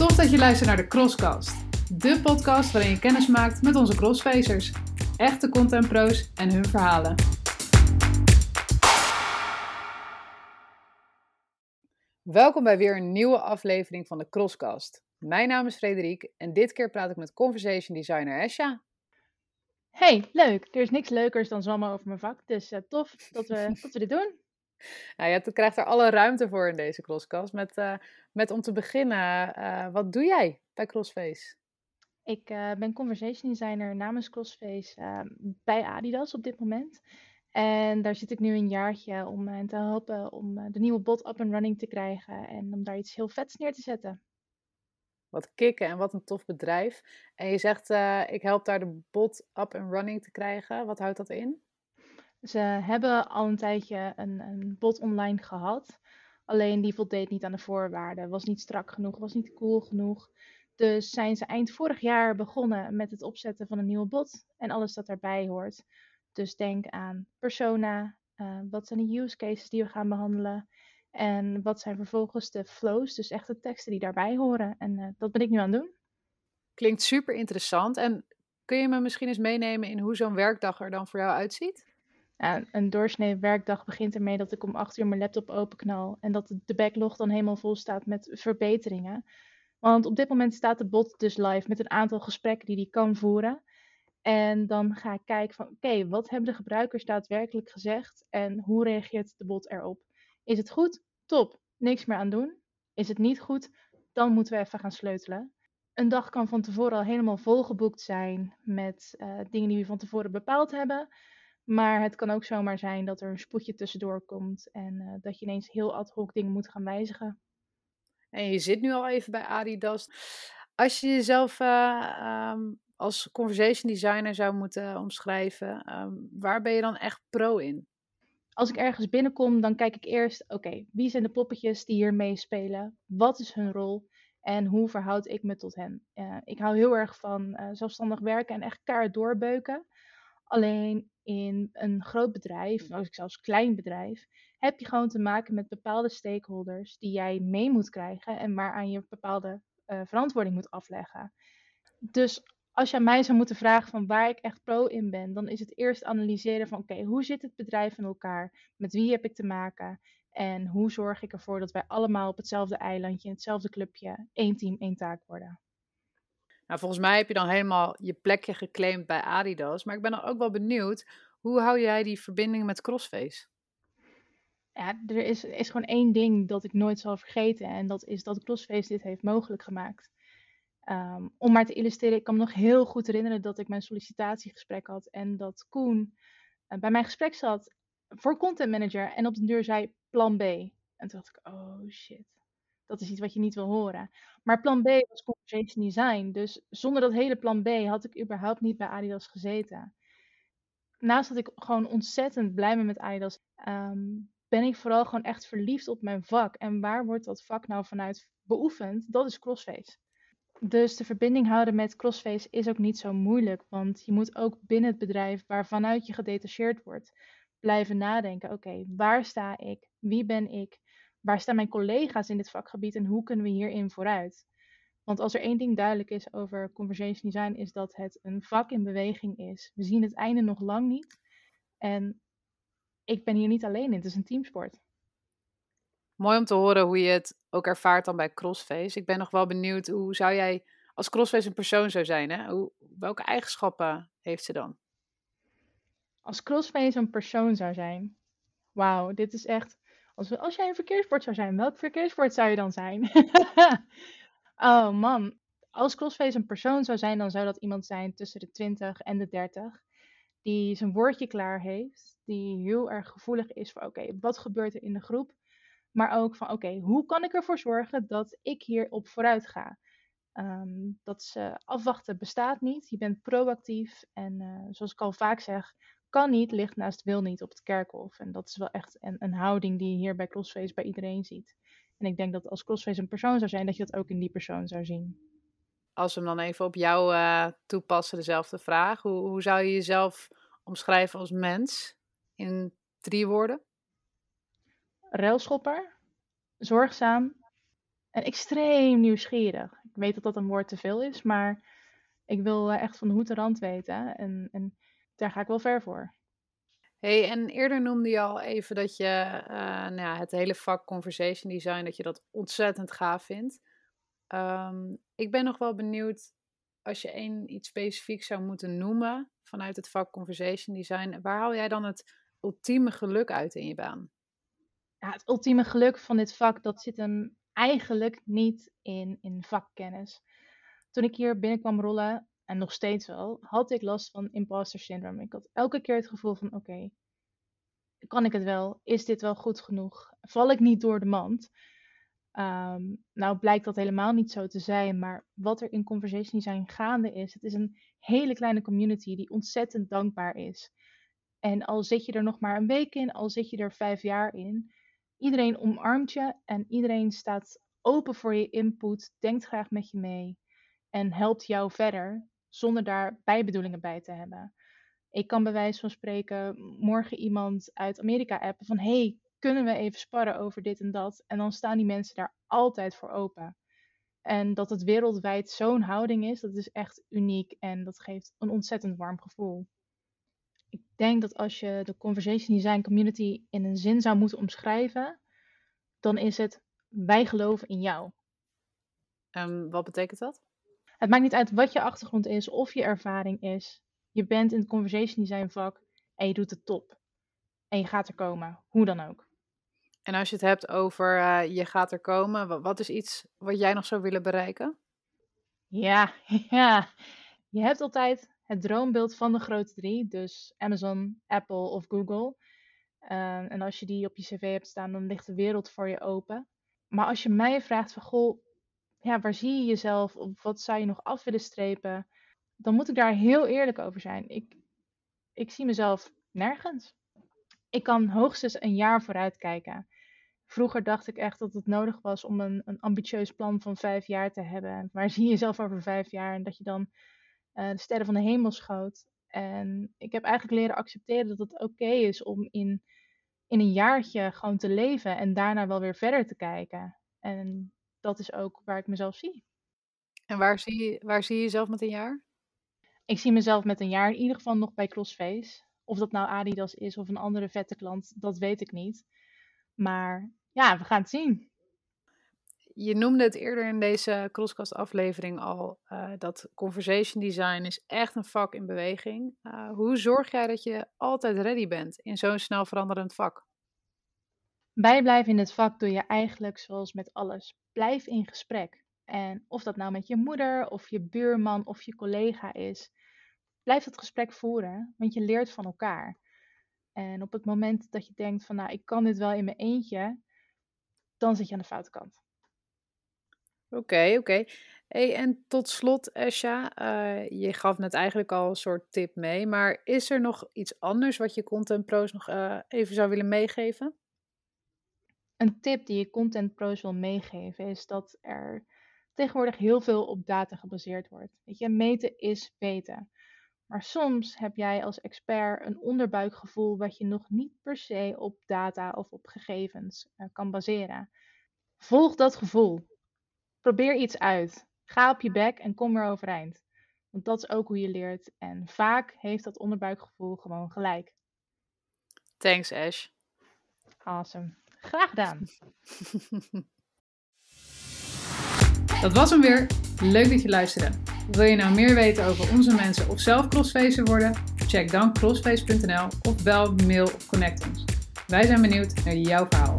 Tof dat je luistert naar de Crosscast. De podcast waarin je kennis maakt met onze crossfacers. Echte contentpro's en hun verhalen. Welkom bij weer een nieuwe aflevering van de Crosscast. Mijn naam is Frederik en dit keer praat ik met conversation designer Esha. Hey, leuk. Er is niks leukers dan zwammen over mijn vak. Dus uh, tof dat we, dat we dit doen. Nou, je krijgt er alle ruimte voor in deze Crosscast. Met, uh, met om te beginnen, uh, wat doe jij bij Crossface? Ik ben conversation designer namens Crossface ehm, bij Adidas op dit moment. En daar zit ik nu een jaartje om hen te helpen om de nieuwe bot up and running te krijgen. En om daar iets heel vets neer te zetten. Wat kicken en wat een tof bedrijf. En je zegt, ik help daar de bot up and running te krijgen. Wat houdt dat in? Ze hebben al een tijdje een, een bot online gehad. Alleen die voldeed niet aan de voorwaarden. Was niet strak genoeg, was niet cool genoeg. Dus zijn ze eind vorig jaar begonnen met het opzetten van een nieuwe bot. En alles dat daarbij hoort. Dus denk aan persona. Uh, wat zijn de use cases die we gaan behandelen? En wat zijn vervolgens de flows, dus echt de teksten die daarbij horen. En uh, dat ben ik nu aan het doen. Klinkt super interessant. En kun je me misschien eens meenemen in hoe zo'n werkdag er dan voor jou uitziet? Een doorsnee werkdag begint ermee dat ik om acht uur mijn laptop openknal. En dat de backlog dan helemaal vol staat met verbeteringen. Want op dit moment staat de bot dus live met een aantal gesprekken die die kan voeren. En dan ga ik kijken van oké, wat hebben de gebruikers daadwerkelijk gezegd en hoe reageert de bot erop? Is het goed? Top. Niks meer aan doen. Is het niet goed? Dan moeten we even gaan sleutelen. Een dag kan van tevoren al helemaal volgeboekt zijn met uh, dingen die we van tevoren bepaald hebben. Maar het kan ook zomaar zijn dat er een spoedje tussendoor komt en uh, dat je ineens heel ad hoc dingen moet gaan wijzigen. En je zit nu al even bij Adidas. Als je jezelf uh, um, als conversation designer zou moeten omschrijven, um, waar ben je dan echt pro in? als ik ergens binnenkom, dan kijk ik eerst, oké, wie zijn de poppetjes die hier meespelen? Wat is hun rol? En hoe verhoud ik me tot hen? Uh, ik hou heel erg van zelfstandig werken en echt kaart doorbeuken. Alleen in een groot bedrijf, als ik zelfs klein bedrijf, heb je gewoon te maken met bepaalde stakeholders die jij mee moet krijgen en waaraan je bepaalde uh, verantwoording moet afleggen. Dus als je aan mij zou moeten vragen van waar ik echt pro in ben, dan is het eerst analyseren van oké, okay, hoe zit het bedrijf in elkaar? Met wie heb ik te maken? En hoe zorg ik ervoor dat wij allemaal op hetzelfde eilandje, in hetzelfde clubje, één team, één taak worden? Nou, volgens mij heb je dan helemaal je plekje geclaimd bij Adidas. Maar ik ben dan ook wel benieuwd, hoe hou jij die verbinding met Crossface? Ja, er is, is gewoon één ding dat ik nooit zal vergeten. En dat is dat Crossface dit heeft mogelijk gemaakt. Um, om maar te illustreren, ik kan me nog heel goed herinneren dat ik mijn sollicitatiegesprek had en dat Koen uh, bij mijn gesprek zat voor content manager en op de deur zei plan B. En toen dacht ik, oh shit, dat is iets wat je niet wil horen. Maar plan B was conversation design, dus zonder dat hele plan B had ik überhaupt niet bij Adidas gezeten. Naast dat ik gewoon ontzettend blij ben met Adidas, um, ben ik vooral gewoon echt verliefd op mijn vak. En waar wordt dat vak nou vanuit beoefend? Dat is crossface. Dus de verbinding houden met Crossface is ook niet zo moeilijk, want je moet ook binnen het bedrijf waarvanuit je gedetacheerd wordt blijven nadenken. Oké, waar sta ik? Wie ben ik? Waar staan mijn collega's in dit vakgebied en hoe kunnen we hierin vooruit? Want als er één ding duidelijk is over conversation design, is dat het een vak in beweging is. We zien het einde nog lang niet. En ik ben hier niet alleen in, het is een teamsport. Mooi om te horen hoe je het ook ervaart dan bij Crossface. Ik ben nog wel benieuwd, hoe zou jij als Crossface een persoon zou zijn? Hè? Hoe, welke eigenschappen heeft ze dan? Als Crossface een persoon zou zijn? Wauw, dit is echt... Als, als jij een verkeersbord zou zijn, welk verkeersbord zou je dan zijn? oh man, als Crossface een persoon zou zijn, dan zou dat iemand zijn tussen de 20 en de 30. Die zijn woordje klaar heeft. Die heel erg gevoelig is voor, oké, wat gebeurt er in de groep? Maar ook van oké, hoe kan ik ervoor zorgen dat ik hierop vooruit ga? Um, dat ze afwachten bestaat niet. Je bent proactief. En uh, zoals ik al vaak zeg, kan niet, ligt naast wil niet op het kerkhof. En dat is wel echt een, een houding die je hier bij Crossface bij iedereen ziet. En ik denk dat als Crossface een persoon zou zijn, dat je dat ook in die persoon zou zien. Als we hem dan even op jou uh, toepassen, dezelfde vraag. Hoe, hoe zou je jezelf omschrijven als mens in drie woorden? railschopper, zorgzaam en extreem nieuwsgierig. Ik weet dat dat een woord te veel is, maar ik wil echt van de hoed en rand weten. En, en daar ga ik wel ver voor. Hey, en eerder noemde je al even dat je uh, nou ja, het hele vak conversation design, dat je dat ontzettend gaaf vindt. Um, ik ben nog wel benieuwd, als je één iets specifiek zou moeten noemen vanuit het vak conversation design, waar haal jij dan het ultieme geluk uit in je baan? Ja, het ultieme geluk van dit vak, dat zit hem eigenlijk niet in, in vakkennis. Toen ik hier binnenkwam rollen, en nog steeds wel, had ik last van imposter syndrome. Ik had elke keer het gevoel van, oké, kan ik het wel? Is dit wel goed genoeg? Val ik niet door de mand? Ehm, nou blijkt dat helemaal niet zo te zijn, maar wat er in Conversation Design gaande is, het is een hele kleine community die ontzettend dankbaar is. En al zit je er nog maar een week in, al zit je er vijf jaar in, iedereen omarmt je en iedereen staat open voor je input, denkt graag met je mee en helpt jou verder zonder daar bijbedoelingen bij te hebben. Ik kan bij wijze van spreken morgen iemand uit Amerika appen van hey, kunnen we even sparren over dit en dat? En dan staan die mensen daar altijd voor open. En dat het wereldwijd zo'n houding is, dat is echt uniek en dat geeft een ontzettend warm gevoel. Ik denk dat als je de Conversation Design Community in een zin zou moeten omschrijven, dan is het wij geloven in jou. Um, wat betekent dat? Het maakt niet uit wat je achtergrond is of je ervaring is. Je bent in het Conversation Design vak en je doet het top. En je gaat er komen, hoe dan ook. En als je het hebt over uh, je gaat er komen, wat is iets wat jij nog zou willen bereiken? Ja, ja. Je hebt altijd het droombeeld van de grote drie, dus Amazon, Apple of Google. Uh, en als je die op je cv hebt staan, dan ligt de wereld voor je open. Maar als je mij vraagt van, goh, ja, waar zie je jezelf? Of wat zou je nog af willen strepen? Dan moet ik daar heel eerlijk over zijn. Ik, ik zie mezelf nergens. Ik kan hoogstens een jaar vooruit kijken. Vroeger dacht ik echt dat het nodig was om een, een ambitieus plan van vijf jaar te hebben. Waar zie je jezelf over vijf jaar? En dat je dan uh, de sterren van de hemel schoot. En ik heb eigenlijk leren accepteren dat het oké is om in, in een jaartje gewoon te leven en daarna wel weer verder te kijken. En dat is ook waar ik mezelf zie. En waar zie je, waar zie je jezelf met een jaar? Ik zie mezelf met een jaar in ieder geval nog bij CrossFace. Of dat nou Adidas is of een andere vette klant, dat weet ik niet. Maar ja, we gaan het zien. Je noemde het eerder in deze Crosscast aflevering al, uh, dat conversation design is echt een vak in beweging. Uh, hoe zorg jij dat je altijd ready bent in zo'n snel veranderend vak? Bijblijven in het vak doe je eigenlijk zoals met alles. Blijf in gesprek. En of dat nou met je moeder of je buurman of je collega is, blijf dat gesprek voeren, want je leert van elkaar. En op het moment dat je denkt van nou, ik kan dit wel in mijn eentje, dan zit je aan de foute kant. Oké, oké. Hey, en tot slot, Esha, uh, je gaf net eigenlijk al een soort tip mee, maar is er nog iets anders wat je content pros nog uh, even zou willen meegeven? Een tip die je content pros wil meegeven is dat er tegenwoordig heel veel op data gebaseerd wordt. Weet je, meten is weten. Maar soms heb jij als expert een onderbuikgevoel wat je nog niet per se op data of op gegevens uh, kan baseren. Volg dat gevoel. Probeer iets uit. Ga op je bek en kom er overeind. Want dat is ook hoe je leert. En vaak heeft dat onderbuikgevoel gewoon gelijk. Thanks, Ash. Awesome. Graag gedaan. Dat was hem weer. Leuk dat je luisterde. Wil je nou meer weten over onze mensen of zelf crossfacer worden? Check dan crossface.nl of bel, mail of connect ons. Wij zijn benieuwd naar jouw verhaal.